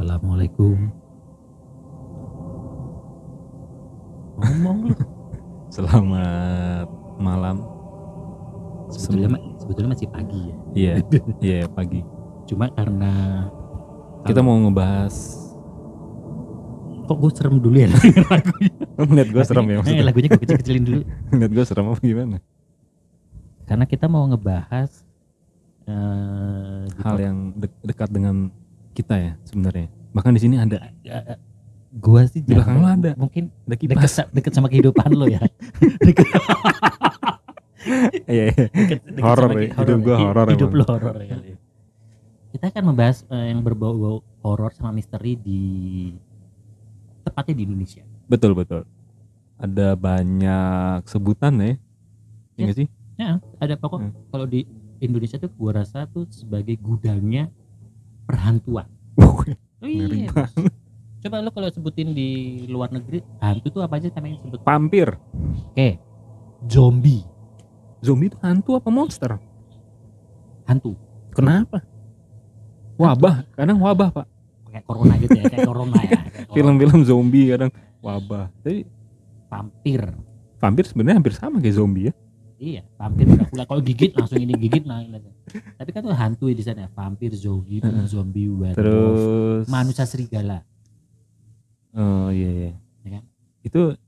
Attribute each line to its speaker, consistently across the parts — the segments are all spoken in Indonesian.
Speaker 1: Assalamualaikum. Ngomong lu.
Speaker 2: Selamat malam.
Speaker 1: Sebetulnya, ma- sebetulnya masih pagi ya.
Speaker 2: Iya, iya pagi.
Speaker 1: Cuma karena
Speaker 2: Kita mau ngebahas
Speaker 1: kok gue serem dulu ya lagunya.
Speaker 2: ngeliat gue serem ya
Speaker 1: Eh,
Speaker 2: maksudnya.
Speaker 1: lagunya gue kecil-kecilin dulu.
Speaker 2: Ngeliat gue serem apa gimana?
Speaker 1: Karena kita mau ngebahas eh di
Speaker 2: Hal yang dek- dekat dengan kita ya sebenarnya. Bahkan di sini ada
Speaker 1: eh, gua sih
Speaker 2: Di belakang lo ada.
Speaker 1: mungkin
Speaker 2: ada
Speaker 1: deket,
Speaker 2: kipas.
Speaker 1: deket sama kehidupan lo ya deket,
Speaker 2: Iya, iya. Horor ya, hidup gua
Speaker 1: Hi-
Speaker 2: horor
Speaker 1: hidup lo horor ya kali. kita akan membahas eh, yang berbau-bau horor sama misteri di tepatnya di Indonesia
Speaker 2: Betul betul. Ada banyak sebutan ya. Iya
Speaker 1: Ya.
Speaker 2: sih?
Speaker 1: ya ada pokok
Speaker 2: Hmm.
Speaker 1: kalau di Indonesia tuh gua rasa tuh sebagai gudangnya perhantuan oh, iya coba lo kalau sebutin di luar negeri hantu tuh apa aja namanya sebut
Speaker 2: Vampir.
Speaker 1: oke zombie
Speaker 2: Zombie itu hantu apa monster?
Speaker 1: hantu
Speaker 2: Kenapa? Wabah, kadang wabah pak.
Speaker 1: kayak corona gitu ya kayak corona ya.
Speaker 2: Film-film zombie kadang wabah. Tapi
Speaker 1: vampir
Speaker 2: vampir sebenarnya hampir sama kayak zombie ya.
Speaker 1: iya vampir Dracula kalau gigit langsung ini gigit nah. Tapi kan tuh hantu di sana vampir zombie
Speaker 2: Heeh.
Speaker 1: zombie werewolf
Speaker 2: Terus
Speaker 1: manusia serigala
Speaker 2: Oh iya iya.
Speaker 1: Ya kan?
Speaker 2: Itu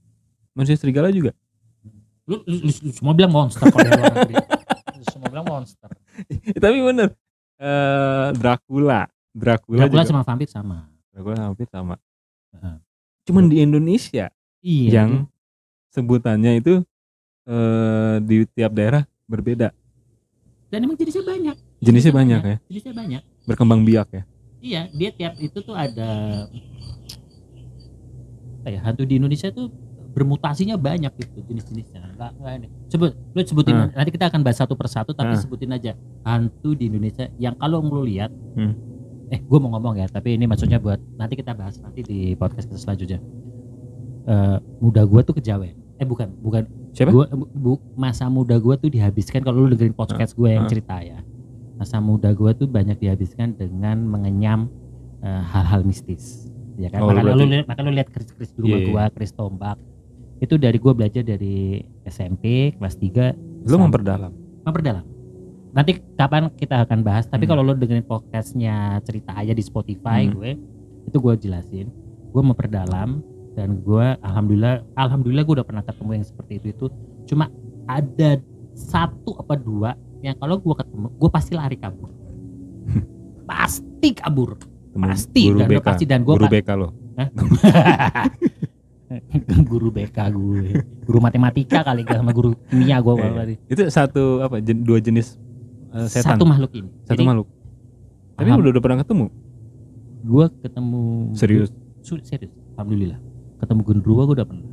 Speaker 2: manusia serigala juga.
Speaker 1: lu, lu, lu- lu semua bilang monster kalau negeri Lu semua bilang monster
Speaker 2: Tapi bener. Eh Dracula. Dracula,
Speaker 1: Dracula
Speaker 2: juga.
Speaker 1: sama vampir sama
Speaker 2: Dracula sama vampir sama.
Speaker 1: Heeh.
Speaker 2: Cuman di Indonesia
Speaker 1: iya
Speaker 2: yang sebutannya itu eh di tiap daerah berbeda.
Speaker 1: Dan emang jenisnya banyak
Speaker 2: Jenisnya banyak ya.
Speaker 1: jenisnya banyak
Speaker 2: Berkembang biak ya.
Speaker 1: iya dia tiap itu tuh ada ya hantu di Indonesia tuh bermutasinya banyak gitu jenis-jenisnya ini sebut lu sebutin
Speaker 2: Hmm.
Speaker 1: nanti kita akan bahas satu persatu tapi
Speaker 2: Hmm.
Speaker 1: sebutin aja hantu di Indonesia yang kalau lu lihat
Speaker 2: Hmm.
Speaker 1: eh gue mau ngomong ya tapi ini maksudnya buat nanti kita bahas nanti di podcast kita selanjutnya Eh muda gue tuh kejawen eh bukan bukan
Speaker 2: Siapa?
Speaker 1: gua bu, masa muda gue tuh dihabiskan kalau lu dengerin podcast gue yang cerita ya masa muda gue tuh banyak dihabiskan dengan mengenyam eh, hal-hal mistis ya kan
Speaker 2: Oh,
Speaker 1: maka lu
Speaker 2: berarti-
Speaker 1: lihat maka lu lihat keris-keris di rumah
Speaker 2: Iya, iya.
Speaker 1: gua keris tombak itu dari gue belajar dari SMP kelas 3
Speaker 2: Lu memperdalam.
Speaker 1: memperdalam nanti kapan kita akan bahas tapi
Speaker 2: Hmm.
Speaker 1: kalau lo dengerin podcastnya cerita aja di Spotify
Speaker 2: Hmm.
Speaker 1: gue itu gue jelasin gue memperdalam dan gue alhamdulillah alhamdulillah gue udah pernah ketemu yang seperti itu itu cuma ada satu apa dua yang kalau gue ketemu gue pasti lari kabur pasti kabur Pasti,
Speaker 2: guru
Speaker 1: dan
Speaker 2: BK.
Speaker 1: pasti, dan gua
Speaker 2: guru BK lo.
Speaker 1: guru BK gue guru matematika kali gak sama guru kimia gue
Speaker 2: Iya,
Speaker 1: tadi
Speaker 2: Itu satu apa? jen- dua jenis eh, setan.
Speaker 1: satu makhluk ini
Speaker 2: Satu
Speaker 1: Jadi,
Speaker 2: makhluk. Tapi udah udah pernah ketemu.
Speaker 1: gue ketemu
Speaker 2: Serius.
Speaker 1: Serius alhamdulillah ketemu gendruwo gue udah pernah.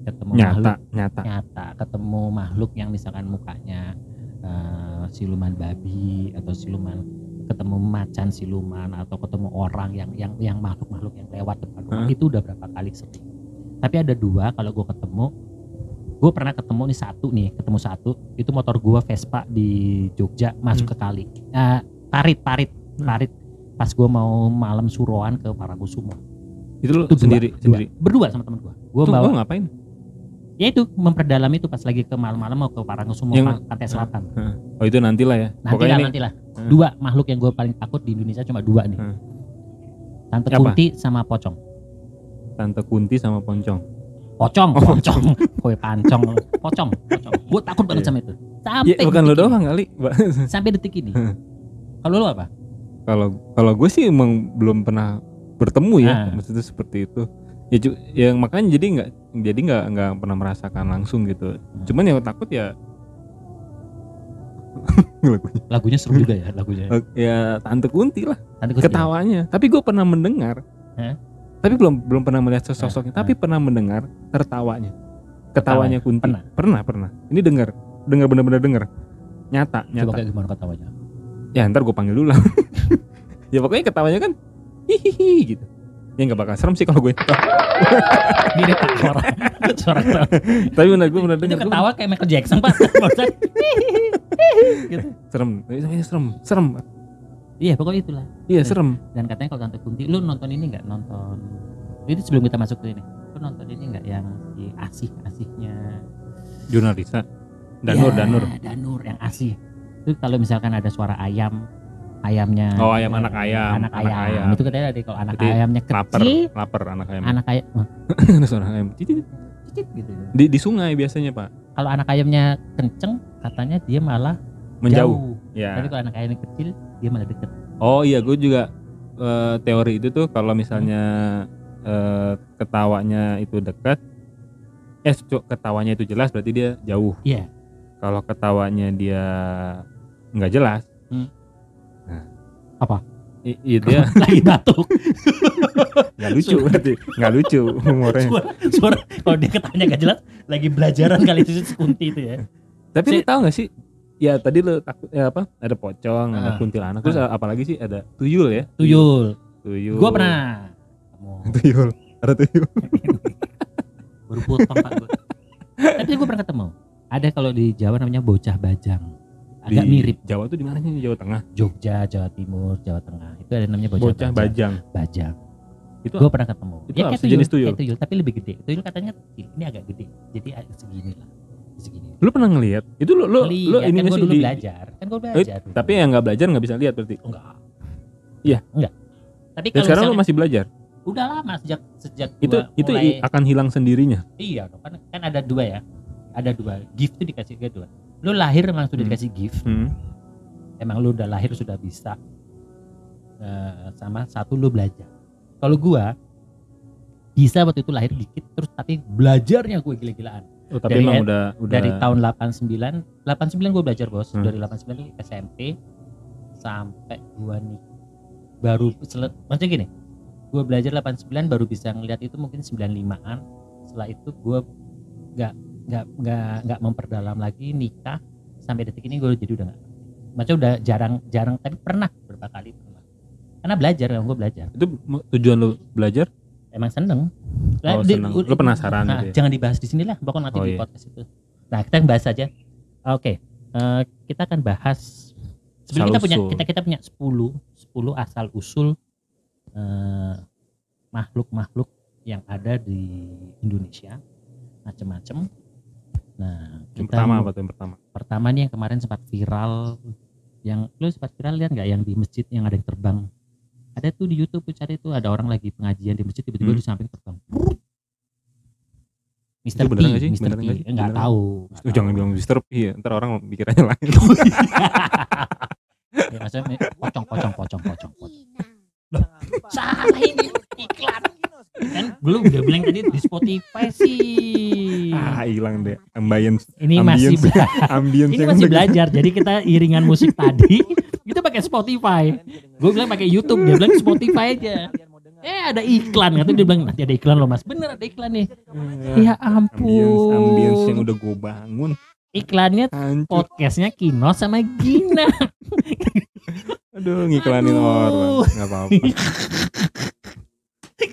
Speaker 1: Ketemu
Speaker 2: Nyata,
Speaker 1: makhluk.
Speaker 2: nyata.
Speaker 1: nyata. Ketemu makhluk yang misalkan mukanya eh, siluman babi atau siluman ketemu macan siluman atau ketemu orang yang yang yang makhluk makhluk yang lewat depan rumah
Speaker 2: Hah?
Speaker 1: itu udah berapa kali sering tapi ada dua kalau gue ketemu gue pernah ketemu nih satu nih ketemu satu itu motor gue Vespa di Jogja masuk ke kali. Eh, parit parit
Speaker 2: Hmm.
Speaker 1: parit. Pas gue mau malam suruhan ke Parakusumo
Speaker 2: Itu lo
Speaker 1: itu dua,
Speaker 2: sendiri
Speaker 1: dua.
Speaker 2: sendiri.
Speaker 1: berdua sama teman gue gue
Speaker 2: Tuh,
Speaker 1: bawa
Speaker 2: lo ngapain?
Speaker 1: ya itu memperdalam itu pas lagi ke malam-malam mau ke Parakusumo
Speaker 2: Yang-
Speaker 1: Pan- pantai selatan
Speaker 2: Oh itu nantilah ya.
Speaker 1: nanti
Speaker 2: Pokoknya
Speaker 1: lah
Speaker 2: ini
Speaker 1: nanti lah
Speaker 2: Hmm.
Speaker 1: dua makhluk yang gue paling takut di Indonesia cuma dua nih tante
Speaker 2: Apa?
Speaker 1: Kunti sama pocong
Speaker 2: Tante Kunti sama Poncong.
Speaker 1: pocong
Speaker 2: Oh,
Speaker 1: pocong kue pancong pocong pocong gue takut banget
Speaker 2: Iya.
Speaker 1: sama itu sampai
Speaker 2: Ya bukan lo doang kali.
Speaker 1: Sampai detik ini kalau lo apa
Speaker 2: Kalau kalau gue sih emang belum pernah bertemu ya,
Speaker 1: Ah.
Speaker 2: maksudnya seperti itu. Ya yang makanya jadi nggak jadi nggak nggak pernah merasakan langsung gitu. Cuman yang takut ya lagunya.
Speaker 1: lagunya seru juga ya lagunya
Speaker 2: ya Tante Kunti lah
Speaker 1: Tante Kunti ya?
Speaker 2: ketawanya. Tapi gue pernah mendengar.
Speaker 1: Hah?
Speaker 2: Tapi belum belum pernah melihat sosoknya. Tapi pernah mendengar tertawanya. Ketawanya Kunti.
Speaker 1: Pernah?
Speaker 2: Pernah pernah. Ini dengar dengar benar-benar dengar. Nyata
Speaker 1: coba
Speaker 2: nyata.
Speaker 1: kayak gimana ketawanya
Speaker 2: Ya ntar gue panggil dulu lah. ya pokoknya ketawanya kan hihihi gitu. Ya nggak bakal serem sih kalau gue.
Speaker 1: mirip pak suara suara.
Speaker 2: Tapi benar gue benar dengar.
Speaker 1: ketawa kayak Michael Jackson pak gitu
Speaker 2: Serem. Ini serem. Serem.
Speaker 1: iya pokoknya itulah
Speaker 2: Iya serem.
Speaker 1: dan katanya kalau tante Kunti lu nonton ini nggak nonton itu sebelum kita masuk ke ini lu nonton ini nggak yang si asih asihnya
Speaker 2: Jurnal Risa. Danur,
Speaker 1: Ya,
Speaker 2: Danur.
Speaker 1: Danur yang asih itu kalau misalkan ada suara ayam ayamnya
Speaker 2: Oh, ayam, anak ayam,
Speaker 1: anak,
Speaker 2: anak
Speaker 1: ayam.
Speaker 2: ayam.
Speaker 1: itu katanya ada kalau anak
Speaker 2: Jadi
Speaker 1: ayamnya kecil
Speaker 2: lapar anak ayam.
Speaker 1: anak ayam oh,
Speaker 2: Ada suara ayam. Cicit.
Speaker 1: cicit gitu
Speaker 2: Di, di sungai biasanya pak.
Speaker 1: kalau anak ayamnya kenceng katanya dia malah
Speaker 2: Menjauh.
Speaker 1: jauh. tapi
Speaker 2: Ya.
Speaker 1: kalau anak ayamnya kecil dia malah deket
Speaker 2: Oh iya, gue juga eh, teori itu tuh kalau misalnya eh, ketawanya itu dekat, eh ketawanya itu jelas berarti dia jauh.
Speaker 1: Iya.
Speaker 2: Kalau ketawanya dia nggak jelas,
Speaker 1: Hmm. Apa?
Speaker 2: i- iya dia
Speaker 1: lagi batuk
Speaker 2: nggak lucu berarti, nggak lucu humornya.
Speaker 1: suara, suara kalau dia ketanya gak jelas lagi belajaran kali itu si kunti itu ya
Speaker 2: Tapi lu
Speaker 1: Si-
Speaker 2: tahu nggak sih? Ya tadi lu takut ya apa? Ada pocong, ada
Speaker 1: Ah.
Speaker 2: kuntilanak, terus apalagi sih ada tuyul ya?
Speaker 1: tuyul
Speaker 2: Tuyul.
Speaker 1: gua pernah
Speaker 2: tuyul. Ada tuyul.
Speaker 1: baru potong pak gua. tapi gua pernah ketemu ada kalau di Jawa namanya bocah bajang agak
Speaker 2: Di
Speaker 1: mirip
Speaker 2: Jawa tuh di mana sih? Jawa Tengah.
Speaker 1: Jogja Jawa Timur Jawa Tengah itu ada namanya bocah,
Speaker 2: Bocah
Speaker 1: bajang.
Speaker 2: bajang. Itu
Speaker 1: gua pernah ketemu
Speaker 2: itu apa?
Speaker 1: kayak
Speaker 2: Sejenis tuyul?
Speaker 1: kayak tuyul tapi lebih gede tuyul katanya kecil ini agak gede jadi segini lah segini
Speaker 2: Lu pernah ngelihat? Itu lu lu lu
Speaker 1: Lihat,
Speaker 2: ini
Speaker 1: kan
Speaker 2: sih
Speaker 1: dulu
Speaker 2: di-
Speaker 1: belajar kan gua belajar dulu.
Speaker 2: Tapi yang nggak belajar nggak bisa lihat berarti.
Speaker 1: enggak
Speaker 2: Iya.
Speaker 1: enggak tapi kalau
Speaker 2: sekarang lu masih belajar.
Speaker 1: udah lama sejak sejak
Speaker 2: Itu itu
Speaker 1: mulai,
Speaker 2: akan hilang sendirinya.
Speaker 1: iya kan kan ada dua ya ada dua gift itu dikasih ke dua lu lahir memang sudah
Speaker 2: Hmm.
Speaker 1: dikasih gift
Speaker 2: Hmm.
Speaker 1: emang lu udah lahir sudah bisa Eh, sama satu lu belajar kalau gua bisa waktu itu lahir dikit terus tapi belajarnya gue gila-gilaan
Speaker 2: Oh, tapi
Speaker 1: Dari
Speaker 2: emang
Speaker 1: Ed-
Speaker 2: udah udah
Speaker 1: dari tahun 89 89 gue belajar bos
Speaker 2: Hmm.
Speaker 1: dari 89 itu SMP sampai gua nih baru sele- maksudnya gini gue belajar 89 baru bisa ngeliat itu mungkin 95an setelah itu gue nggak nggak nggak nggak memperdalam lagi nikah sampai detik ini gue jadi udah nggak maksudnya udah jarang jarang tapi pernah beberapa kali pernah karena belajar kan gue belajar
Speaker 2: itu tujuan lu belajar?
Speaker 1: emang seneng
Speaker 2: Oh,
Speaker 1: di-
Speaker 2: seneng. Lu penasaran
Speaker 1: nah,
Speaker 2: gitu ya?
Speaker 1: jangan dibahas di sini lah pokoknya nanti
Speaker 2: Oh,
Speaker 1: di
Speaker 2: iya.
Speaker 1: podcast itu nah kita bahas aja oke eh, kita akan bahas sebelum kita punya kita kita punya 10 10 asal usul eh, makhluk-makhluk yang ada di Indonesia macam-macam nah
Speaker 2: Yang pertama apa tuh yang pertama?
Speaker 1: pertama nih yang kemarin sempat viral yang lu sempat viral lihat nggak yang di masjid yang ada yang terbang ada tuh di YouTube tuh cari tuh ada orang lagi pengajian di masjid tiba-tiba
Speaker 2: Hmm.
Speaker 1: di samping terbang Mister
Speaker 2: Itu
Speaker 1: P,
Speaker 2: beneran nggak sih?
Speaker 1: Mister
Speaker 2: Beneran
Speaker 1: P,
Speaker 2: nggak?
Speaker 1: Eh, tahu. nggak
Speaker 2: Tuh,
Speaker 1: tahu.
Speaker 2: jangan bilang Mister P ya, ntar orang pikirannya lain.
Speaker 1: Ya, maksudnya pocong, pocong, pocong, pocong, pocong. Salah ini iklan. Kan belum udah bilang tadi di Spotify sih.
Speaker 2: ah, hilang deh. Ambience,
Speaker 1: Ini masih
Speaker 2: ambience.
Speaker 1: bela-
Speaker 2: ambience
Speaker 1: ini
Speaker 2: yang
Speaker 1: masih belajar. Jadi kita iringan musik tadi kita pakai Spotify. Gue bilang pakai YouTube, dia bilang Spotify aja. Eh ada iklan katanya dia bilang nanti ada iklan loh mas. Bener ada iklan nih. Ya
Speaker 2: ambience, ambience yang
Speaker 1: ampun.
Speaker 2: udah gue bangun.
Speaker 1: Iklannya
Speaker 2: Hancur.
Speaker 1: podcastnya Kino sama Gina.
Speaker 2: Aduh, ngiklanin
Speaker 1: Aduh.
Speaker 2: orang. Enggak apa-apa.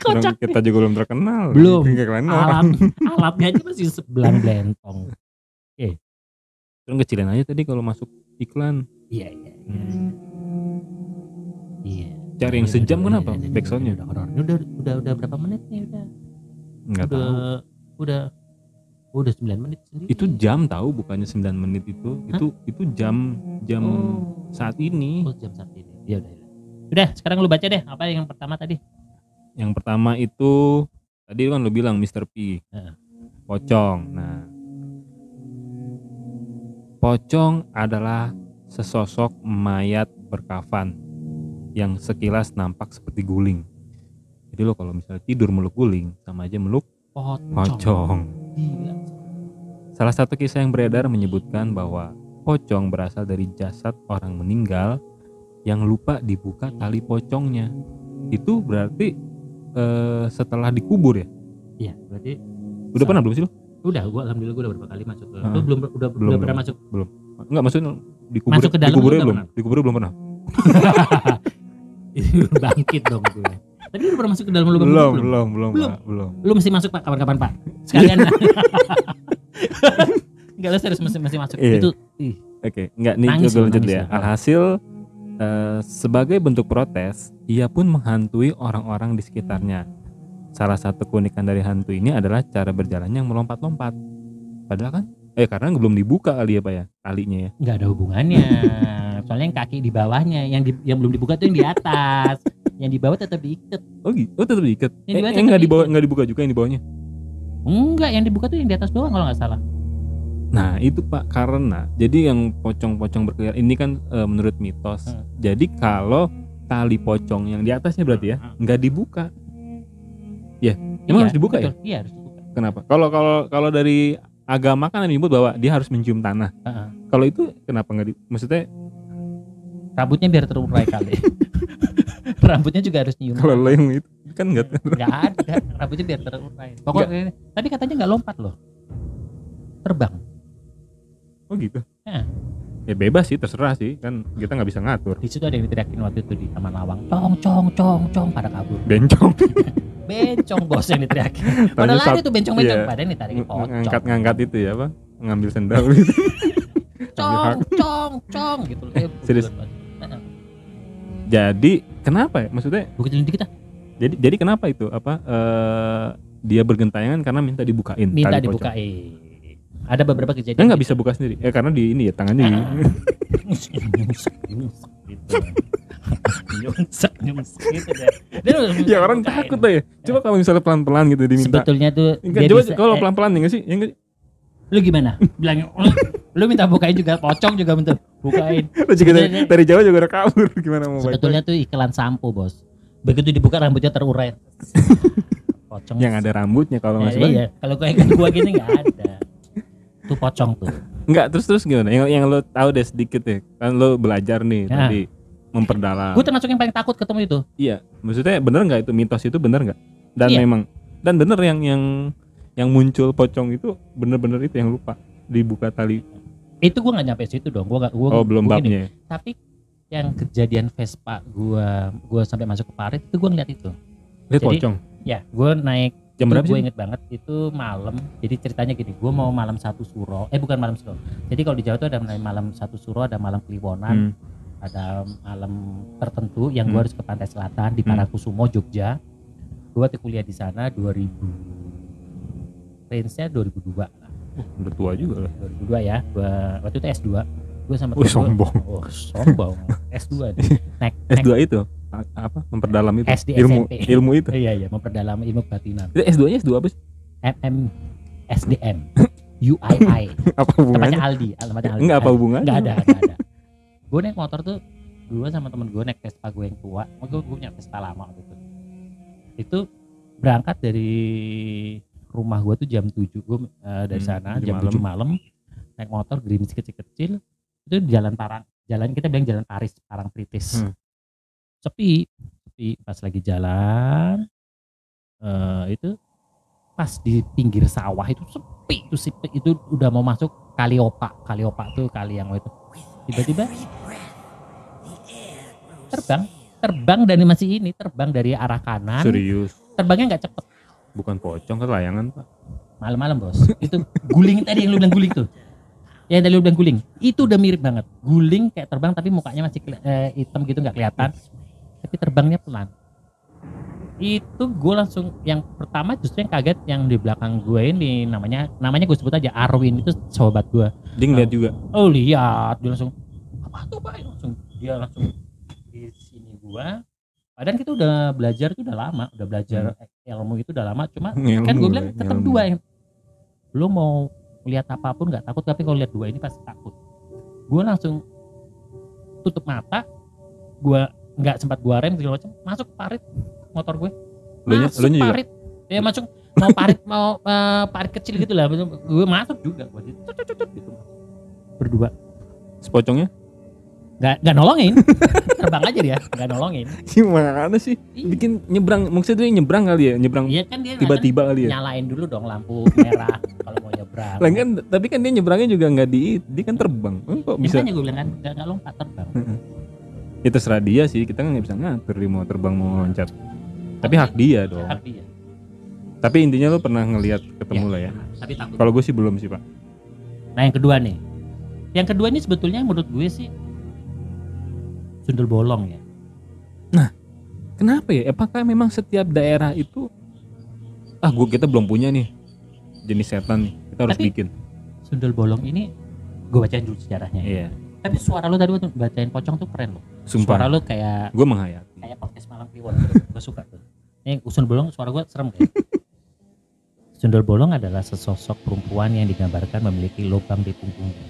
Speaker 1: Kocak.
Speaker 2: kita juga belum terkenal.
Speaker 1: Belum. Alat alatnya aja masih sebelang belentong.
Speaker 2: Terus kecilin aja tadi kalau masuk iklan.
Speaker 1: Iya iya. iya.
Speaker 2: Hmm.
Speaker 1: Iya.
Speaker 2: Cari yang
Speaker 1: Udah,
Speaker 2: sejam
Speaker 1: udah,
Speaker 2: kenapa?
Speaker 1: udah, udah,
Speaker 2: Backsoundnya?
Speaker 1: Udah, udah, udah, udah, udah, udah berapa menit nih udah?
Speaker 2: Enggak
Speaker 1: udah,
Speaker 2: tahu.
Speaker 1: udah, udah 9 menit sendiri.
Speaker 2: Itu jam tahu bukannya 9 menit itu. Itu itu jam jam
Speaker 1: oh,
Speaker 2: saat ini.
Speaker 1: oh, jam saat ini. Ya udah. Udah, Udah, sekarang lu baca deh apa yang pertama tadi?
Speaker 2: Yang pertama itu tadi kan lu bilang Mr. P.
Speaker 1: Heeh.
Speaker 2: Pocong. Nah. Pocong adalah sesosok mayat berkafan yang sekilas nampak seperti guling. Jadi lo kalau misalnya tidur meluk guling sama aja meluk
Speaker 1: Pocong.
Speaker 2: pocong.
Speaker 1: Gila.
Speaker 2: Salah satu kisah yang beredar menyebutkan bahwa pocong berasal dari jasad orang meninggal yang lupa dibuka tali pocongnya. Itu berarti eh, setelah dikubur ya?
Speaker 1: Iya, berarti
Speaker 2: Udah pernah belum sih lo?
Speaker 1: udah gua alhamdulillah gua udah berapa kali masuk ke.
Speaker 2: Heeh.
Speaker 1: Lu belum udah
Speaker 2: Belum,
Speaker 1: udah pernah
Speaker 2: belum.
Speaker 1: masuk.
Speaker 2: Enggak maksudnya dikubur
Speaker 1: Masuk ke dalam
Speaker 2: dikuburnya
Speaker 1: udah
Speaker 2: belum?
Speaker 1: pernah?
Speaker 2: Dikuburnya belum pernah?
Speaker 1: Bangkit dong gue. Tapi lu udah pernah masuk ke dalam lubang
Speaker 2: Belum,
Speaker 1: kubur
Speaker 2: belum, belum,
Speaker 1: Belum.
Speaker 2: Pak, belum.
Speaker 1: Lu mesti masuk Pak kapan-kapan Pak. Sekalian. Enggak lu serius mesti mesti masuk.
Speaker 2: Iya.
Speaker 1: Itu
Speaker 2: Oke, enggak nih gue lanjut ya. Alhasil Eh, sebagai bentuk protes, ia pun menghantui orang-orang di sekitarnya. Salah satu keunikan dari hantu ini adalah cara berjalannya yang melompat-lompat. Padahal kan, eh karena belum dibuka kali ya pak ya, talinya ya.
Speaker 1: nggak ada hubungannya soalnya yang kaki di bawahnya yang di, yang belum dibuka tuh yang di atas yang di bawah tetap diikat
Speaker 2: Oh gitu, oh tetap diikat.
Speaker 1: Yang
Speaker 2: Eh,
Speaker 1: di bawah
Speaker 2: eh, nggak dibawa, nggak dibuka juga yang di bawahnya.
Speaker 1: enggak yang dibuka tuh yang di atas doang kalau nggak salah
Speaker 2: Nah itu pak karena jadi yang pocong-pocong berkeliaran ini kan eh, menurut mitos.
Speaker 1: Hmm.
Speaker 2: Jadi kalau tali pocong yang di atasnya berarti ya
Speaker 1: Hmm.
Speaker 2: nggak dibuka. Ya, emang
Speaker 1: Iya,
Speaker 2: harus dibuka ya?
Speaker 1: betul. iya harus dibuka
Speaker 2: Kenapa? Kalau kalau kalau dari agama kan yang disebut bahwa dia harus mencium tanah.
Speaker 1: Heeh.
Speaker 2: Kalau itu kenapa nggak di? Maksudnya
Speaker 1: rambutnya biar terurai kali rambutnya juga harus nyium
Speaker 2: kalau lo yang itu kan nggak
Speaker 1: nggak ada rambutnya biar terurai pokoknya tapi katanya nggak lompat loh terbang
Speaker 2: Oh gitu.
Speaker 1: Hah.
Speaker 2: Ya bebas sih terserah sih kan kita nggak bisa ngatur.
Speaker 1: di situ ada yang diteriakin waktu itu di Taman Lawang cong cong cong cong pada kabur
Speaker 2: Bencong.
Speaker 1: bencong bos yang diteriakin pada lari tuh bencong bencong
Speaker 2: iya.
Speaker 1: padahal ditarikin pocong
Speaker 2: ngangkat ngangkat itu ya apa? Ngambil sendal gitu.
Speaker 1: cong cong cong gitu eh,
Speaker 2: Serius? Jadi kenapa ya? Maksudnya
Speaker 1: Bukan dikit ah
Speaker 2: jadi jadi kenapa itu apa? eh dia bergentayangan karena minta dibukain.
Speaker 1: minta
Speaker 2: pocong.
Speaker 1: Ada beberapa kejadian
Speaker 2: Dia nggak bisa buka sendiri. Ya karena di ini ya tangannya
Speaker 1: nyungsek nyungsek gitu gitu deh Dia
Speaker 2: ya orang takut lah ya. Coba kalau misalnya pelan-pelan gitu diminta.
Speaker 1: sebetulnya tuh
Speaker 2: Enggak, coba
Speaker 1: bisa-
Speaker 2: kalau
Speaker 1: eh,
Speaker 2: pelan-pelan ya nggak sih? Ya sih?
Speaker 1: lu gimana bilangnya lu, lu minta bukain juga pocong juga minta bukain
Speaker 2: Lo juga dari, dari Jawa juga udah kabur gimana mau
Speaker 1: sebetulnya tuh iklan sampo bos begitu dibuka rambutnya terurai pocong
Speaker 2: Yang ada rambutnya kalau
Speaker 1: Ya,
Speaker 2: salah.
Speaker 1: iya kalau kan gua gini nggak ada tuh pocong tuh
Speaker 2: Enggak, terus terus gimana? Yang yang lo tahu deh sedikit ya. Kan lo belajar nih
Speaker 1: Ya.
Speaker 2: tadi memperdalam.
Speaker 1: gue termasuk yang paling takut ketemu itu
Speaker 2: Iya, maksudnya bener nggak itu mitos itu bener nggak? Dan
Speaker 1: Iya.
Speaker 2: memang dan bener yang yang yang muncul pocong itu bener-bener itu yang lupa dibuka tali.
Speaker 1: itu gue nggak nyampe situ dong gue gue
Speaker 2: Oh belum
Speaker 1: gua gini,
Speaker 2: babnya.
Speaker 1: tapi yang kejadian Vespa gua gua sampai masuk ke parit itu gua ngeliat itu
Speaker 2: Lihat pocong.
Speaker 1: ya gua naik
Speaker 2: Jam berapa
Speaker 1: gue inget banget itu malam jadi ceritanya gini gua mau malam satu suro eh bukan malam suro jadi kalau di Jawa tuh ada malam satu suro ada malam kliwonan
Speaker 2: Hmm.
Speaker 1: ada malam tertentu yang gua
Speaker 2: Hmm.
Speaker 1: harus ke pantai selatan di
Speaker 2: Hmm.
Speaker 1: Parakusumo Jogja gua waktu kuliah di sana 2000 range nya 2002 lah.
Speaker 2: Udah tua juga lah.
Speaker 1: 2002 ya gua waktu itu S2 gua sama temen gua-
Speaker 2: sombong.
Speaker 1: oh sombong S2 nih. naik naik
Speaker 2: S2 itu apa? Memperdalam itu.
Speaker 1: SD,
Speaker 2: ilmu
Speaker 1: SMP.
Speaker 2: ilmu itu.
Speaker 1: Iya iya memperdalam ilmu kebatinan.
Speaker 2: Itu S2-nya S2 apa sih?
Speaker 1: MM SDM UII
Speaker 2: Apa
Speaker 1: tempatnya
Speaker 2: hubungannya?
Speaker 1: Aldi tempatnya Aldi.
Speaker 2: Enggak apa hubungannya?
Speaker 1: Nggak ada nggak ada. gue naik motor tuh gue sama temen gue naik Vespa gue yang tua. Oh, gue, gue punya Vespa lama waktu itu. Itu berangkat dari rumah gue tuh jam 7 gue eh, dari
Speaker 2: Hmm,
Speaker 1: sana jam
Speaker 2: malam.
Speaker 1: 7 malam naik motor gerimis kecil-kecil itu di jalan Parang jalan kita bilang jalan Paris Parang Tritis
Speaker 2: Hmm.
Speaker 1: Sepi. Sepi. Pas lagi jalan eh itu pas di pinggir sawah itu sepi itu sepi itu udah mau masuk Kaliopa Kaliopa tuh kali yang itu. Tiba-tiba terbang. terbang dan masih ini terbang dari arah kanan.
Speaker 2: Serius.
Speaker 1: terbangnya nggak cepet.
Speaker 2: Bukan pocong kan layangan, Pak.
Speaker 1: malam-malam bos. Itu guling tadi yang lu bilang guling tuh. Yang tadi lu bilang guling. Itu udah mirip banget. Guling kayak terbang tapi mukanya masih eh, hitam gitu nggak kelihatan tapi terbangnya pelan. Itu gue langsung yang pertama justru yang kaget yang di belakang gue ini namanya namanya gue sebut aja Arwin itu sobat gue
Speaker 2: Dia ngeliat juga.
Speaker 1: oh lihat. Dia langsung apa tuh pak? Langsung dia langsung di sini gua. Padahal kita udah belajar itu udah lama udah belajar ilmu itu udah lama. Cuma kan gue bilang tetap dua yang lu mau lihat apa pun nggak takut tapi kalau lihat dua ini pasti takut. Gue langsung tutup mata gue nggak sempat gua rem segala macam masuk parit motor gue masuk
Speaker 2: lu nya juga.
Speaker 1: parit ya masuk mau parit mau eh, parit kecil gitu lah gue masuk juga gue gitu, gitu. berdua
Speaker 2: Sepocongnya
Speaker 1: nggak nggak nolongin terbang aja dia nggak nolongin
Speaker 2: gimana sih? Bikin nyebrang, maksudnya dia nyebrang kali ya, nyebrang
Speaker 1: iya kan dia
Speaker 2: tiba-tiba kali ya.
Speaker 1: nyalain dulu dong lampu merah kalau mau nyebrang
Speaker 2: Lah kan, tapi kan dia nyebrangnya juga nggak di, dia kan terbang. Kok bisa?
Speaker 1: Makanya gue bilang kan nggak lompat terbang
Speaker 2: Ya terserah dia sih, kita nggak bisa ngatur dia mau terbang mau loncat. Tapi hak dia dong.
Speaker 1: hak dia
Speaker 2: Tapi intinya lo pernah ngelihat ketemu lah ya.
Speaker 1: tapi takut
Speaker 2: Kalau gue sih belum sih pak.
Speaker 1: nah yang kedua nih yang kedua ini sebetulnya menurut gue sih sundel bolong ya.
Speaker 2: Kenapa ya? Apakah memang setiap daerah itu ah gua kita belum punya nih jenis setan nih. Kita harus
Speaker 1: Tapi-
Speaker 2: bikin.
Speaker 1: Sundel bolong ini gue bacain dulu sejarahnya. ya. Tapi suara lu tadi waktu bacain pocong tuh keren loh.
Speaker 2: Sumpah.
Speaker 1: Suara lu kayak
Speaker 2: Gue menghayati.
Speaker 1: kayak podcast malam kliwon gue suka tuh ini sundel bolong suara gue serem kayak sundel bolong adalah sesosok perempuan yang digambarkan memiliki lubang di punggungnya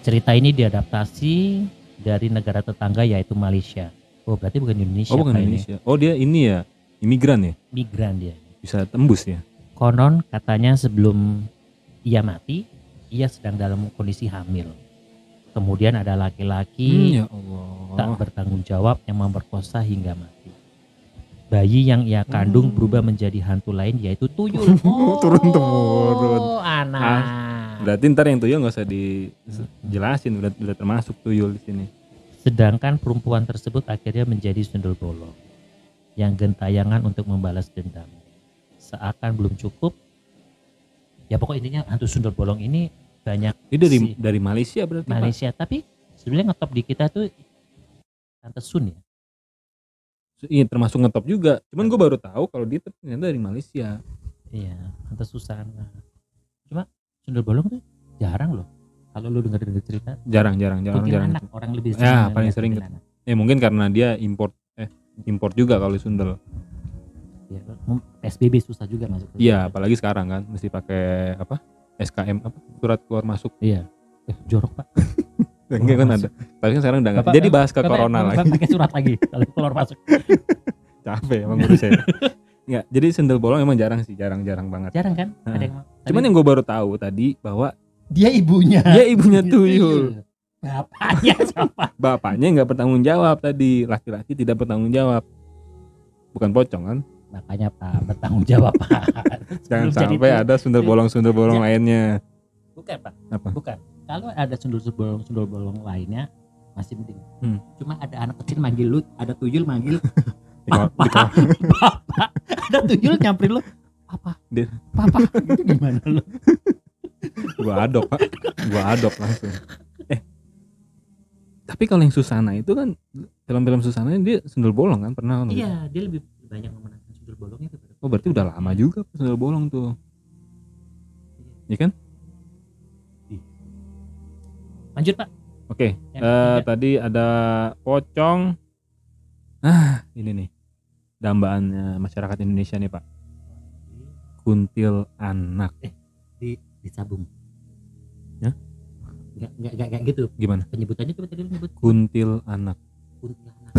Speaker 1: cerita ini diadaptasi dari negara tetangga yaitu Malaysia oh berarti bukan Indonesia
Speaker 2: Oh bukan
Speaker 1: Pak, ini.
Speaker 2: Indonesia. Oh dia ini ya imigran ya.
Speaker 1: migran dia
Speaker 2: Bisa tembus ya.
Speaker 1: konon katanya sebelum ia mati ia sedang dalam kondisi hamil kemudian ada laki-laki
Speaker 2: ya Allah.
Speaker 1: tak bertanggung jawab yang memperkosa hingga mati. Bayi yang ia kandung
Speaker 2: Hmm.
Speaker 1: berubah menjadi hantu lain yaitu tuyul. Oh,
Speaker 2: Turun-temurun.
Speaker 1: anak.
Speaker 2: Berarti ntar yang tuyul nggak usah dijelasin udah, udah termasuk tuyul di sini.
Speaker 1: Sedangkan perempuan tersebut akhirnya menjadi sundel bolong yang gentayangan untuk membalas dendam. Seakan belum cukup, ya pokok intinya hantu sundel bolong ini banyak
Speaker 2: Ini dari
Speaker 1: Si-
Speaker 2: dari Malaysia berarti Pak?
Speaker 1: Malaysia, tapi sebenarnya ngetop di kita tuh Tante Sun ya.
Speaker 2: Iya termasuk ngetop juga. Cuman gue baru tahu kalau dia ternyata dari Malaysia.
Speaker 1: Iya, Tante Susana. Cuma sundel bolong tuh jarang loh. Kalau lu denger denger cerita,
Speaker 2: Jarang jarang jarang jarang.
Speaker 1: kuntilanak orang lebih
Speaker 2: Ya,
Speaker 1: ngeliat
Speaker 2: paling sering. Eh mungkin karena dia import eh import juga kalau sundel.
Speaker 1: Ya, PSBB susah juga masuk.
Speaker 2: Iya, apalagi sekarang kan mesti pakai apa? SKM apa? Surat keluar masuk.
Speaker 1: Iya. Eh, jorok pak.
Speaker 2: Enggak kan ada. Tapi kan sekarang udah nggak.
Speaker 1: Bapak-
Speaker 2: Jadi bahas ke
Speaker 1: Bapak-
Speaker 2: corona
Speaker 1: Bapak
Speaker 2: lagi.
Speaker 1: Pakai surat lagi kalau keluar masuk.
Speaker 2: Capek emang guru saya. Enggak, jadi sendal bolong emang jarang sih, jarang-jarang banget.
Speaker 1: Jarang kan?
Speaker 2: Nah.
Speaker 1: Ada yang.
Speaker 2: Cuman yang gue baru tahu tadi bahwa
Speaker 1: dia ibunya.
Speaker 2: dia ibunya tuyul.
Speaker 1: Bapaknya siapa?
Speaker 2: Bapaknya nggak bertanggung jawab tadi. Laki-laki tidak bertanggung jawab. Bukan pocong kan?
Speaker 1: Makanya Pak bertanggung jawab Pak.
Speaker 2: Jangan sampai ada sundel bolong-sundel bolong lainnya.
Speaker 1: Bukan Pak.
Speaker 2: Apa?
Speaker 1: Bukan. Kalau ada sundul bolong sundul bolong lainnya masih mending.
Speaker 2: Hmm.
Speaker 1: Cuma ada anak kecil manggil lu, ada tuyul manggil
Speaker 2: ko-
Speaker 1: Bapak. Ada tuyul nyamperin lu. Papa.
Speaker 2: Dia-
Speaker 1: Papa. Itu gimana lu?
Speaker 2: gua adop pak gua adop langsung eh tapi kalau yang Susana itu kan film-film Susana dia sundel bolong kan pernah kan
Speaker 1: Iya, dia lebih banyak memenangkan sundul bolong itu.
Speaker 2: oh berarti udah lama juga sundel bolong tuh ya kan
Speaker 1: Lanjut Pak.
Speaker 2: oke
Speaker 1: Yang
Speaker 2: eh,
Speaker 1: ketiga.
Speaker 2: tadi ada pocong ah ini nih dambaannya masyarakat Indonesia nih pak kuntil anak
Speaker 1: di disabung.
Speaker 2: Ya?
Speaker 1: Enggak enggak kayak gitu.
Speaker 2: gimana
Speaker 1: Penyebutannya coba tadi nyebut
Speaker 2: kuntil anak
Speaker 1: kuntilanak.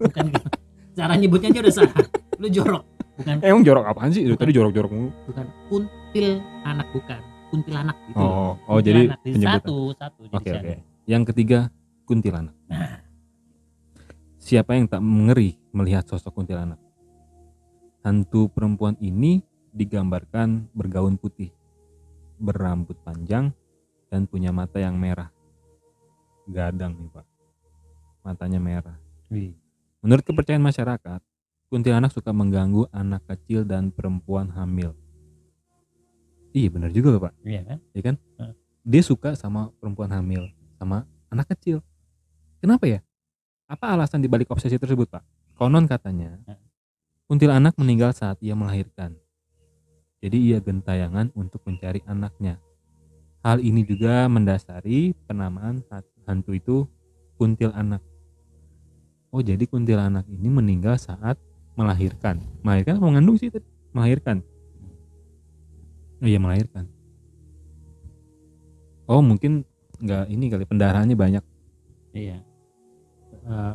Speaker 1: bukan gitu. Cara nyebutnya aja udah salah. Lu jorok. Bukan
Speaker 2: eh, emang jorok apaan sih Dari tadi jorok-jorok mulu
Speaker 1: bukan kuntil anak bukan kuntilanak gitu. loh.
Speaker 2: oh oh jadi
Speaker 1: Kuntilanak. Jadi
Speaker 2: penyebutan
Speaker 1: satu satu jadi
Speaker 2: Oke
Speaker 1: satu.
Speaker 2: oke. Yang ketiga kuntilanak.
Speaker 1: Nah.
Speaker 2: Siapa yang tak mengeri melihat sosok kuntilanak? Hantu perempuan ini digambarkan bergaun putih, berambut panjang, dan punya mata yang merah. Gadang nih pak, matanya merah.
Speaker 1: Wih.
Speaker 2: Menurut kepercayaan masyarakat, kuntilanak suka mengganggu anak kecil dan perempuan hamil. Iya benar juga pak
Speaker 1: Iya kan?
Speaker 2: ya kan?
Speaker 1: Heeh.
Speaker 2: Dia suka sama perempuan hamil, sama anak kecil. Kenapa ya? Apa alasan dibalik obsesi tersebut, Pak? Konon katanya,
Speaker 1: Heeh.
Speaker 2: kuntilanak meninggal saat ia melahirkan. Jadi ia gentayangan untuk mencari anaknya. Hal ini juga mendasari penamaan hantu itu kuntil anak. Oh, jadi kuntil anak ini meninggal saat melahirkan. Melahirkan apa mengandung sih tadi? Melahirkan. Oh iya melahirkan. Oh mungkin nggak ini kali pendarahannya banyak
Speaker 1: Iya. Eh,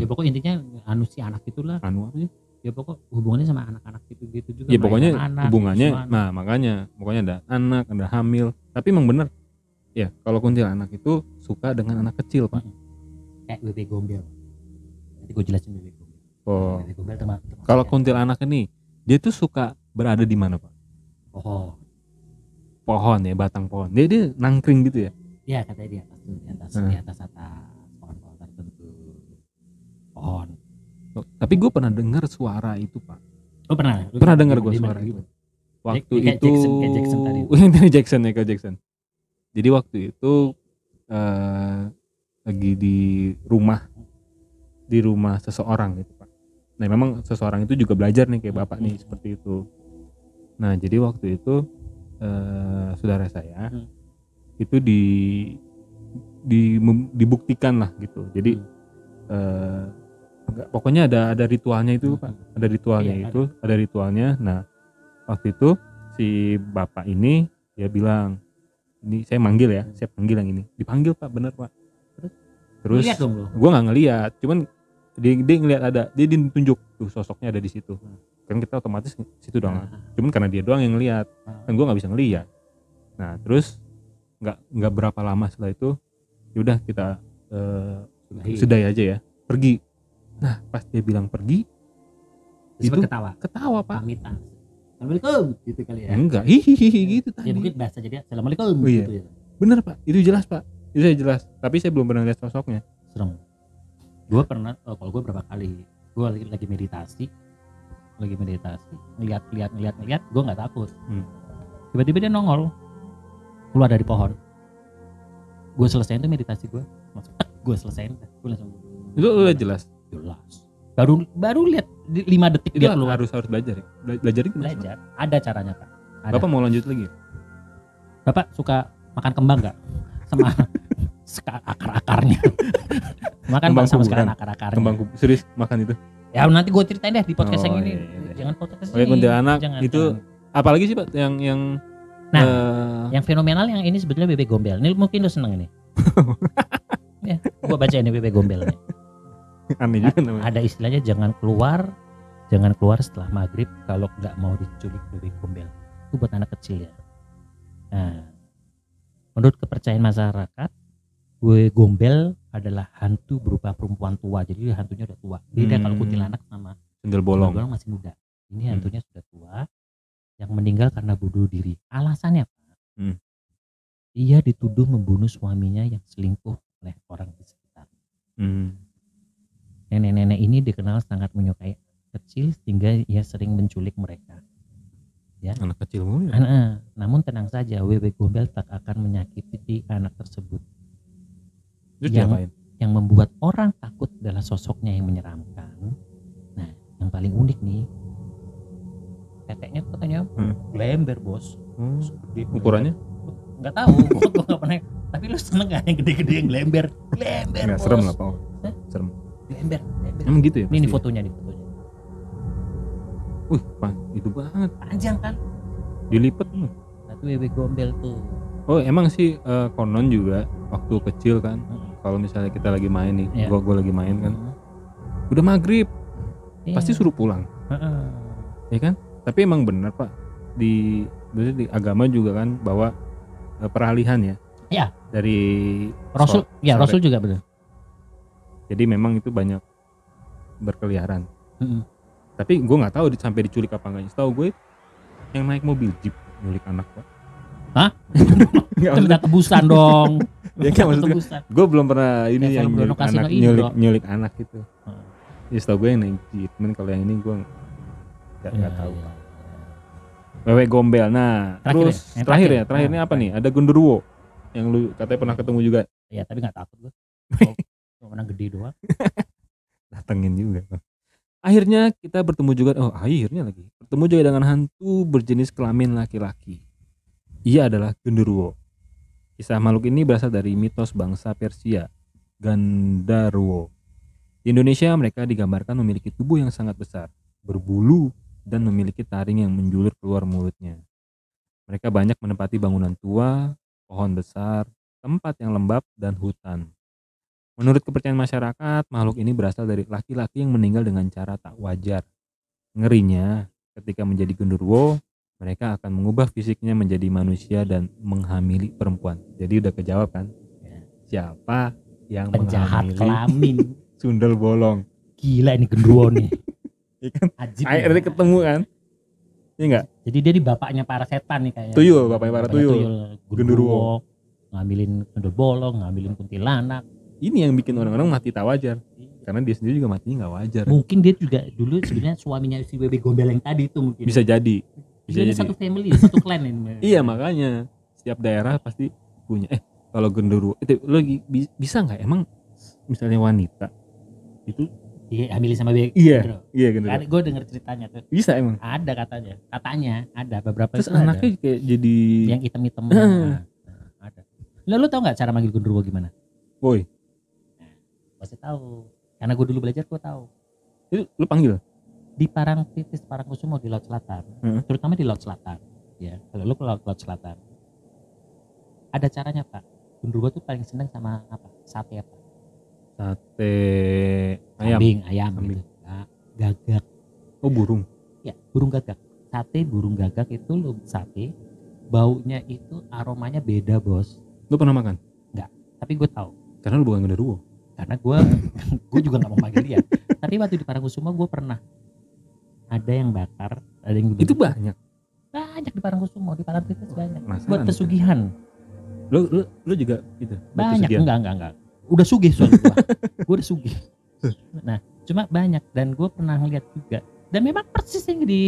Speaker 1: ya pokok intinya anu si anak itulah
Speaker 2: anu apa sih?
Speaker 1: ya pokok hubungannya sama anak-anak gitu gitu juga
Speaker 2: Ya pokoknya
Speaker 1: anak,
Speaker 2: hubungannya, nah makanya pokoknya ada anak, ada hamil. Tapi emang bener, ya kalau kuntilanak itu suka dengan anak kecil pak.
Speaker 1: kayak bebek gombel nanti gue jelasin gombel
Speaker 2: Oh,
Speaker 1: gombel terma- termasuk
Speaker 2: kalau kuntilanak ini dia tuh suka berada di mana pak?
Speaker 1: oh
Speaker 2: Pohon ya, batang pohon. Dia dia nangkring gitu ya.
Speaker 1: ya katanya di atas tuh, di atas
Speaker 2: Hmm.
Speaker 1: di atas atas pohon-pohon tertentu pohon
Speaker 2: Oh, Tapi gue pernah dengar suara itu pak.
Speaker 1: oh pernah Lu
Speaker 2: Pernah dengar gue suara gitu. Waktu
Speaker 1: kayak
Speaker 2: itu,
Speaker 1: Jackson, kayak Jackson tadi.
Speaker 2: Dari Jackson ya kayak Jackson. Jadi waktu itu eh lagi di rumah di rumah seseorang gitu nah memang seseorang itu juga belajar nih kayak bapak nih seperti itu. Nah jadi waktu itu eh, saudara saya
Speaker 1: Hmm.
Speaker 2: itu di di dibuktikan lah gitu. Jadi eh, enggak- pokoknya ada ada ritualnya itu pak. Ada ritualnya
Speaker 1: Iya,
Speaker 2: itu ada. ritualnya. Nah waktu itu si bapak ini dia bilang ini saya manggil ya saya panggil yang ini. Dipanggil pak bener pak.
Speaker 1: Terus?
Speaker 2: terus gue nggak ngeliat cuman dia dia ngeliat ada dia ditunjuk tuh sosoknya ada di situ. Kan kita otomatis situ dong.
Speaker 1: Nah,
Speaker 2: cuman karena dia doang yang ngeliat. Kan gue nggak bisa ngeliat. Nah terus nggak nggak berapa lama setelah itu yaudah kita eh,
Speaker 1: Sudahi.
Speaker 2: sudahi aja ya. Pergi. Nah pas dia bilang pergi
Speaker 1: Terus
Speaker 2: itu
Speaker 1: ketawa.
Speaker 2: ketawa pak.
Speaker 1: Pamitan. Assalamualaikum gitu kali ya.
Speaker 2: enggak. Hihihi gitu
Speaker 1: Ya
Speaker 2: tadi.
Speaker 1: mungkin bahasa jadi Assalamualaikum
Speaker 2: Oh, iya.
Speaker 1: gitu ya.
Speaker 2: bener pak. Itu jelas pak. Itu saya jelas. Tapi saya belum pernah lihat sosoknya.
Speaker 1: Serem gue pernah oh, kalau gue berapa kali gue lagi, lagi meditasi lagi meditasi ngeliat ngeliat ngeliat ngeliat gue nggak takut.
Speaker 2: Hmm.
Speaker 1: tiba-tiba dia nongol keluar dari pohon. Gue selesaiin tuh meditasi gue langsung gue selesaiin. Gue langsung
Speaker 2: itu udah jelas?
Speaker 1: Jelas. Baru baru lihat lima detik
Speaker 2: itu
Speaker 1: dia keluar.
Speaker 2: harus harus belajar ya? Bela- belajar itu
Speaker 1: belajar. Ada caranya pak. Ada.
Speaker 2: bapak mau lanjut lagi
Speaker 1: bapak suka makan kembang nggak? Sama akar-akarnya makan Pak, sama sekarang akar-akarnya
Speaker 2: kembang serius makan itu
Speaker 1: Ya nanti gue ceritain deh di podcast
Speaker 2: Oh,
Speaker 1: yang ini.
Speaker 2: iya, iya.
Speaker 1: Jangan podcast
Speaker 2: Oke,
Speaker 1: ini.
Speaker 2: kuntilanak
Speaker 1: Jangan,
Speaker 2: itu
Speaker 1: jangan.
Speaker 2: apalagi sih pak yang yang
Speaker 1: Nah,
Speaker 2: eh,
Speaker 1: Yang fenomenal yang ini sebetulnya bebek gombel. Ini mungkin lo seneng ini. ya, gue baca ini bebek gombel. nih.
Speaker 2: aneh juga namanya
Speaker 1: Ada istilahnya jangan keluar, jangan keluar setelah maghrib kalau nggak mau diculik bebek gombel. Itu buat anak kecil ya. Nah, menurut kepercayaan masyarakat, gue gombel adalah hantu berupa perempuan tua. Jadi hantunya udah tua. Beda
Speaker 2: Hmm.
Speaker 1: kalau kuntilanak sama
Speaker 2: sendal bolong
Speaker 1: Bolong masih muda. Ini
Speaker 2: Hmm.
Speaker 1: hantunya sudah tua yang meninggal karena bunuh diri. Alasannya apa?
Speaker 2: Hmm.
Speaker 1: Ia dituduh membunuh suaminya yang selingkuh oleh orang di sekitar.
Speaker 2: Hmm.
Speaker 1: Nenek-nenek ini dikenal sangat menyukai kecil sehingga ia sering menculik mereka.
Speaker 2: anak kecil mulu ya
Speaker 1: Anak, namun tenang saja, Wewe Gombel tak akan menyakiti anak tersebut.
Speaker 2: Terus
Speaker 1: yang-
Speaker 2: diapain
Speaker 1: Yang membuat orang takut adalah sosoknya yang menyeramkan. Nah, yang paling unik nih, teteknya katanya
Speaker 2: Hmm.
Speaker 1: lember bos.
Speaker 2: Hmm. Ukurannya
Speaker 1: nggak tahu gue nggak pernah tapi lu seneng gak yang gede-gede yang lember lember
Speaker 2: nggak
Speaker 1: bos.
Speaker 2: serem lah pak
Speaker 1: Hah?
Speaker 2: serem
Speaker 1: lember lember
Speaker 2: emang gitu ya
Speaker 1: ini nih
Speaker 2: pasti?
Speaker 1: fotonya nih fotonya
Speaker 2: wih pak itu banget
Speaker 1: panjang kan
Speaker 2: dilipet loh.
Speaker 1: satu bebek gombel tuh
Speaker 2: oh emang sih eh, konon juga waktu kecil kan
Speaker 1: Heeh.
Speaker 2: Kalau misalnya kita lagi main nih
Speaker 1: Iya.
Speaker 2: gua gua lagi main kan udah maghrib
Speaker 1: Iya.
Speaker 2: pasti suruh pulang
Speaker 1: Heeh.
Speaker 2: ya kan tapi emang benar pak di di agama juga kan bahwa eh, peralihan ya
Speaker 1: Iya.
Speaker 2: dari
Speaker 1: Rasul
Speaker 2: so-
Speaker 1: ya
Speaker 2: sore.
Speaker 1: Rasul juga benar
Speaker 2: jadi memang itu banyak berkeliaran
Speaker 1: Heeh.
Speaker 2: tapi gue nggak tahu sampai diculik apa enggak setahu gue yang naik mobil jeep nyulik anak pak
Speaker 1: Hah? Itu tebusan dong
Speaker 2: Ya, kan, maksud gue- gue belum pernah ini
Speaker 1: Kayak
Speaker 2: yang nyulik anak nyulik
Speaker 1: bro.
Speaker 2: nyulik anak gitu.
Speaker 1: Heeh.
Speaker 2: ya setahu gue yang naik jeep cuman kalau yang ini gue nggak
Speaker 1: Iya,
Speaker 2: tahu. pak wewe gombel. Nah
Speaker 1: Terakhir
Speaker 2: terus
Speaker 1: ya?
Speaker 2: Terakhir
Speaker 1: terakhir.
Speaker 2: ya? terakhirnya
Speaker 1: Nah,
Speaker 2: apa nih? ada genderuwo yang lu katanya pernah ketemu juga.
Speaker 1: Iya, tapi nggak takut gue cuma menang gede doang.
Speaker 2: Datengin juga akhirnya kita bertemu juga oh akhirnya lagi. Bertemu juga dengan hantu berjenis kelamin laki-laki. Ia adalah genderuwo kisah makhluk ini berasal dari mitos bangsa Persia Gandarwo. Di Indonesia mereka digambarkan memiliki tubuh yang sangat besar berbulu dan memiliki taring yang menjulur keluar mulutnya. Mereka banyak menempati bangunan tua pohon besar tempat yang lembab dan hutan. Menurut kepercayaan masyarakat, makhluk ini berasal dari laki-laki yang meninggal dengan cara tak wajar. Ngerinya, ketika menjadi genderuwo, mereka akan mengubah fisiknya menjadi manusia dan menghamili perempuan. Jadi udah kejawab kan?
Speaker 1: Ya.
Speaker 2: Siapa yang
Speaker 1: penjahat
Speaker 2: menghamili
Speaker 1: kelamin
Speaker 2: sundel bolong?
Speaker 1: gila ini genderuwo nih
Speaker 2: Iya kan? Akhirnya
Speaker 1: ya.
Speaker 2: ketemu kan? Iya enggak?
Speaker 1: jadi dia di bapaknya para setan nih kayaknya
Speaker 2: Tuyul, bapaknya para tuyul.
Speaker 1: genderuwo
Speaker 2: Genderuwo.
Speaker 1: ngambilin sundel bolong ngambilin kuntilanak
Speaker 2: Ini yang bikin orang-orang mati tak wajar. Karena dia sendiri juga matinya nggak wajar.
Speaker 1: mungkin dia juga dulu sebenarnya suaminya si bebek gombel yang tadi itu mungkin
Speaker 2: Bisa jadi. Bisa
Speaker 1: Jadi
Speaker 2: jadi.
Speaker 1: satu family satu clan ini
Speaker 2: Iya makanya setiap daerah pasti punya. Eh kalau genderuwo itu lo bisa nggak emang misalnya wanita itu
Speaker 1: Iya, sama B.
Speaker 2: Iya. Iya gitu
Speaker 1: Kan gue denger ceritanya tuh.
Speaker 2: bisa emang
Speaker 1: Ada katanya. Katanya ada beberapa
Speaker 2: terus
Speaker 1: itu ada.
Speaker 2: anaknya kayak jadi
Speaker 1: yang hitam-hitam.
Speaker 2: Eh.
Speaker 1: Nah, ada. Lalu lu tau nggak cara manggil genderuwo gimana?
Speaker 2: boy
Speaker 1: Pasti tahu. Karena gue dulu belajar gue tahu.
Speaker 2: itu lu panggil
Speaker 1: Di Parangtritis Parangkusumo di Laut Selatan,
Speaker 2: Hmm.
Speaker 1: terutama di Laut Selatan. Ya, kalau lu ke Laut, Laut Selatan. Ada caranya, Pak. Genderuwo tuh paling seneng sama apa? Sate apa?
Speaker 2: sate ayam
Speaker 1: Kambing, ayam
Speaker 2: Kambing.
Speaker 1: gitu. Nah, gagak.
Speaker 2: oh burung
Speaker 1: Ya, burung gagak. Sate burung gagak itu lu sate baunya itu aromanya beda, Bos.
Speaker 2: lu pernah makan
Speaker 1: Tapi gue tahu
Speaker 2: karena lu bukan genderuwo
Speaker 1: karena gue gue juga nggak mau manggil dia tapi waktu di Parangkusumo gue pernah ada yang bakar ada yang
Speaker 2: itu banyak.
Speaker 1: Banyak di Parangkusumo di Parangtritis banyak.
Speaker 2: Penasaran
Speaker 1: buat pesugihan.
Speaker 2: lu lu lu juga gitu
Speaker 1: banyak. enggak enggak enggak. Udah sugih soalnya gue gue udah sugih. Nah cuma banyak. Dan gue pernah ngeliat juga. Dan memang persis yang di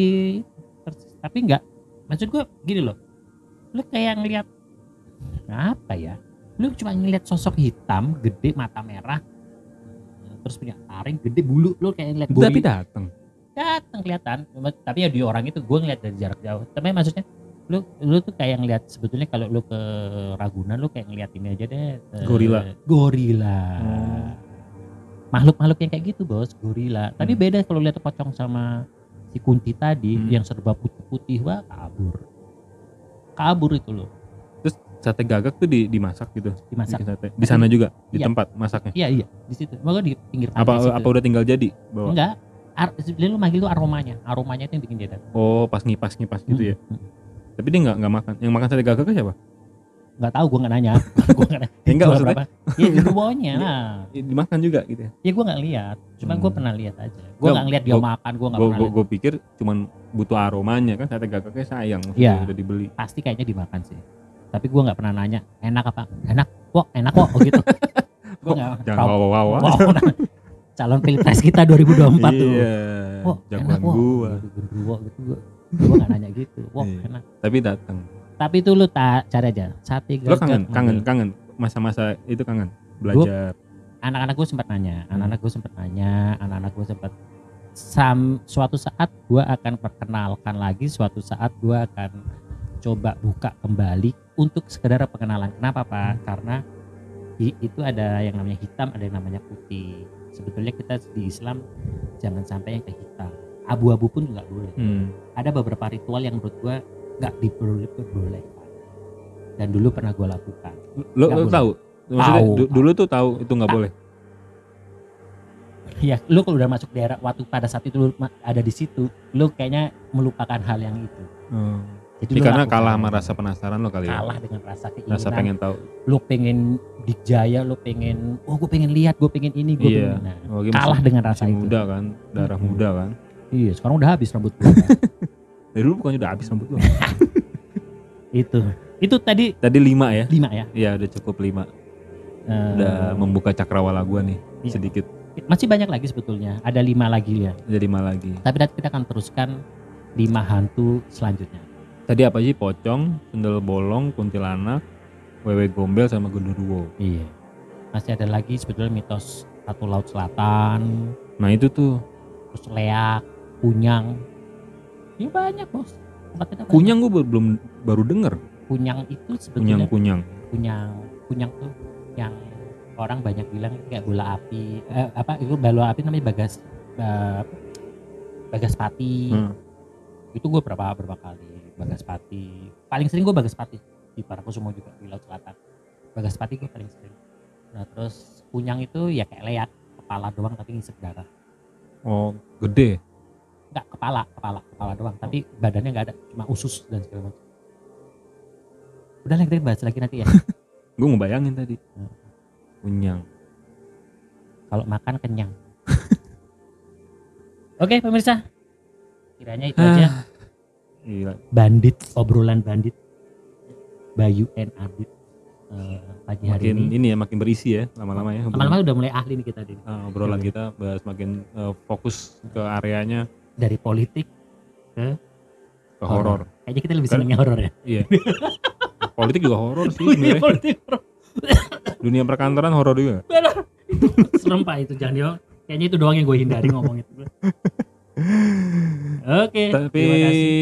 Speaker 1: persis. Tapi enggak. Maksud gue gini loh. Lu kayak ngeliat apa ya? Lu cuma ngeliat sosok hitam gede mata merah terus punya taring gede bulu. Lu kayak ngeliat
Speaker 2: tapi datang
Speaker 1: datang kelihatan. Tapi ya di orang itu gue ngeliat dari jarak jauh. Tapi maksudnya lu lu tuh kayak ngeliat sebetulnya kalau lu ke Ragunan lu kayak ngeliat ini aja deh eh,
Speaker 2: Gorila.
Speaker 1: gorila
Speaker 2: Hmm.
Speaker 1: makhluk-makhluk yang kayak gitu bos gorila tapi
Speaker 2: Hmm.
Speaker 1: beda kalau lihat pocong sama si Kunti tadi
Speaker 2: Hmm.
Speaker 1: yang serba putih-putih wah kabur. Kabur itu loh.
Speaker 2: Sate gagak tuh di, dimasak gitu?
Speaker 1: Dimasak.
Speaker 2: Sate. di sana juga? Di
Speaker 1: Iya.
Speaker 2: tempat masaknya?
Speaker 1: Iya iya. Di situ. Moga di pinggir
Speaker 2: apa
Speaker 1: pantai situ.
Speaker 2: apa udah tinggal jadi? Bawa?
Speaker 1: Enggak Ar- lu manggil tuh aromanya. Aromanya itu yang bikin dia datang.
Speaker 2: Oh pas ngipas ngipas gitu ya?
Speaker 1: Hmm.
Speaker 2: tapi dia nggak nggak makan. Yang makan sate gagak siapa?
Speaker 1: Nggak tahu gue nggak nanya. Gue nggak nanya.
Speaker 2: Ya, enggak maksudnya?
Speaker 1: berapa? ya lah.
Speaker 2: Ya, dimakan juga gitu ya?
Speaker 1: Ya gue nggak lihat. Cuma gue
Speaker 2: Hmm.
Speaker 1: pernah lihat aja. Gue
Speaker 2: Nggak,
Speaker 1: ngeliat dia
Speaker 2: gua-
Speaker 1: makan gue nggak
Speaker 2: gue
Speaker 1: pernah
Speaker 2: gue pikir cuman butuh aromanya. Kan sate gagaknya sayang maksudnya
Speaker 1: Iya.
Speaker 2: udah dibeli.
Speaker 1: Pasti kayaknya dimakan sih. Tapi gue nggak pernah nanya enak apa? Enak kok enak kok oh gitu. Gue nggak
Speaker 2: jangan
Speaker 1: Wow.
Speaker 2: wow wow
Speaker 1: calon pilpres kita 2024 tuh.
Speaker 2: Iya
Speaker 1: Wah,
Speaker 2: jagoan
Speaker 1: enak wah.
Speaker 2: gua.
Speaker 1: Gitu, gue gue nggak nanya gitu. Wah
Speaker 2: Iya.
Speaker 1: enak.
Speaker 2: Tapi datang.
Speaker 1: Tapi itu lu tak cari aja. Sate
Speaker 2: lo
Speaker 1: gagak
Speaker 2: kangen kangen kangen. Masa-masa itu kangen? Belajar?
Speaker 1: Anak-anak gue sempat nanya.
Speaker 2: Hmm.
Speaker 1: anak-anak gue sempat nanya. Anak-anak gue sempat sam suatu saat gue akan perkenalkan lagi suatu saat gue akan coba buka kembali untuk sekedar pengenalan kenapa pak? Karena i- itu ada yang namanya hitam ada yang namanya putih sebetulnya kita di Islam jangan sampai yang ke hitam abu-abu pun nggak boleh
Speaker 2: hmm.
Speaker 1: ada beberapa ritual yang menurut gue nggak diperbolehkan dan dulu pernah gue lakukan
Speaker 2: lo, lo
Speaker 1: boleh.
Speaker 2: tahu maksudnya
Speaker 1: Tahu.
Speaker 2: du- dulu tuh tahu itu nggak
Speaker 1: Ah.
Speaker 2: boleh
Speaker 1: Ya, lu kalau udah masuk daerah waktu pada saat itu lu ada di situ, lu kayaknya melupakan hal yang itu. Jadi
Speaker 2: Ini
Speaker 1: lu
Speaker 2: karena kalah sama rasa penasaran lo kali ya
Speaker 1: kalah dengan rasa keinginan.
Speaker 2: rasa pengen tahu
Speaker 1: Lu pengen dijaya, lu pengen, oh gue pengen lihat, gue pengen ini, gue
Speaker 2: Iya.
Speaker 1: pengen. Nah, kalah
Speaker 2: masih-
Speaker 1: dengan rasa
Speaker 2: masih
Speaker 1: itu.
Speaker 2: muda kan darah
Speaker 1: Mm-mm.
Speaker 2: muda kan
Speaker 1: Iya, sekarang udah habis rambut gua.
Speaker 2: dari dulu bukannya udah habis rambut lo
Speaker 1: itu. Itu tadi
Speaker 2: tadi lima ya
Speaker 1: lima ya.
Speaker 2: Iya udah cukup lima
Speaker 1: Eh,
Speaker 2: udah membuka cakrawala gua nih
Speaker 1: Iya.
Speaker 2: sedikit
Speaker 1: masih banyak lagi sebetulnya. Ada lima lagi ya.
Speaker 2: jadi lima lagi
Speaker 1: Tapi nanti kita akan teruskan lima hantu selanjutnya.
Speaker 2: Tadi apa sih pocong sendal bolong kuntilanak wewe gombel sama genderuwo
Speaker 1: Iya. Masih ada lagi sebetulnya mitos Ratu Laut Selatan,
Speaker 2: nah itu tuh
Speaker 1: terus leak, kunyang. Ya banyak bos. Banyak.
Speaker 2: kunyang gua belum baru denger
Speaker 1: Kunyang itu
Speaker 2: kunyang
Speaker 1: sebetulnya
Speaker 2: kunyang
Speaker 1: kunyang kunyang tuh yang orang banyak bilang kayak bola api eh, apa itu bola api namanya bagas eh, bagas pati
Speaker 2: Hmm.
Speaker 1: itu gue berapa berapa kali bagas pati paling sering gue bagas pati di Parangkusumo juga di laut selatan. Bagas pati gue paling sering. Nah terus kunyang itu ya kayak leak kepala doang tapi ngisep darah.
Speaker 2: Oh gede?
Speaker 1: Enggak kepala kepala kepala doang. Tapi badannya nggak ada cuma usus dan segala macam. Udah lah kita bahas lagi nanti ya.
Speaker 2: Gue mau bayangin tadi.
Speaker 1: Hmm.
Speaker 2: kunyang
Speaker 1: kalau makan kenyang. Oke pemirsa, kiranya itu aja.
Speaker 2: Ah, gila
Speaker 1: bandit obrolan bandit. Bayu and Adit eh, pagi hari
Speaker 2: makin
Speaker 1: ini.
Speaker 2: ini ya makin berisi ya lama-lama ya.
Speaker 1: Lama-lama udah mulai ahli nih kita nih
Speaker 2: Ah, obrolan kita bahas makin eh, fokus ke areanya.
Speaker 1: Dari politik.
Speaker 2: ke
Speaker 1: Horor.
Speaker 2: horor.
Speaker 1: Kayaknya kita lebih
Speaker 2: Kan-
Speaker 1: seneng yang horor ya.
Speaker 2: iya. Politik juga horor sih
Speaker 1: Iya,
Speaker 2: sebenarnya.
Speaker 1: politik horor.
Speaker 2: dunia perkantoran horor juga.
Speaker 1: Serem pak itu jangan dia kayaknya itu doang yang gue hindari ngomong itu oke
Speaker 2: Tapi
Speaker 1: kasih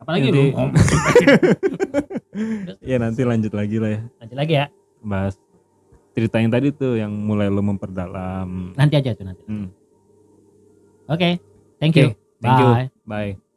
Speaker 1: apalagi lu
Speaker 2: ya nanti lanjut lagi lah ya
Speaker 1: lanjut lagi ya
Speaker 2: bahas cerita yang tadi tuh yang mulai lo memperdalam.
Speaker 1: nanti aja tuh nanti
Speaker 2: Hmm.
Speaker 1: oke thank
Speaker 2: Oke,
Speaker 1: you
Speaker 2: thank you.
Speaker 1: Bye.
Speaker 2: Bye.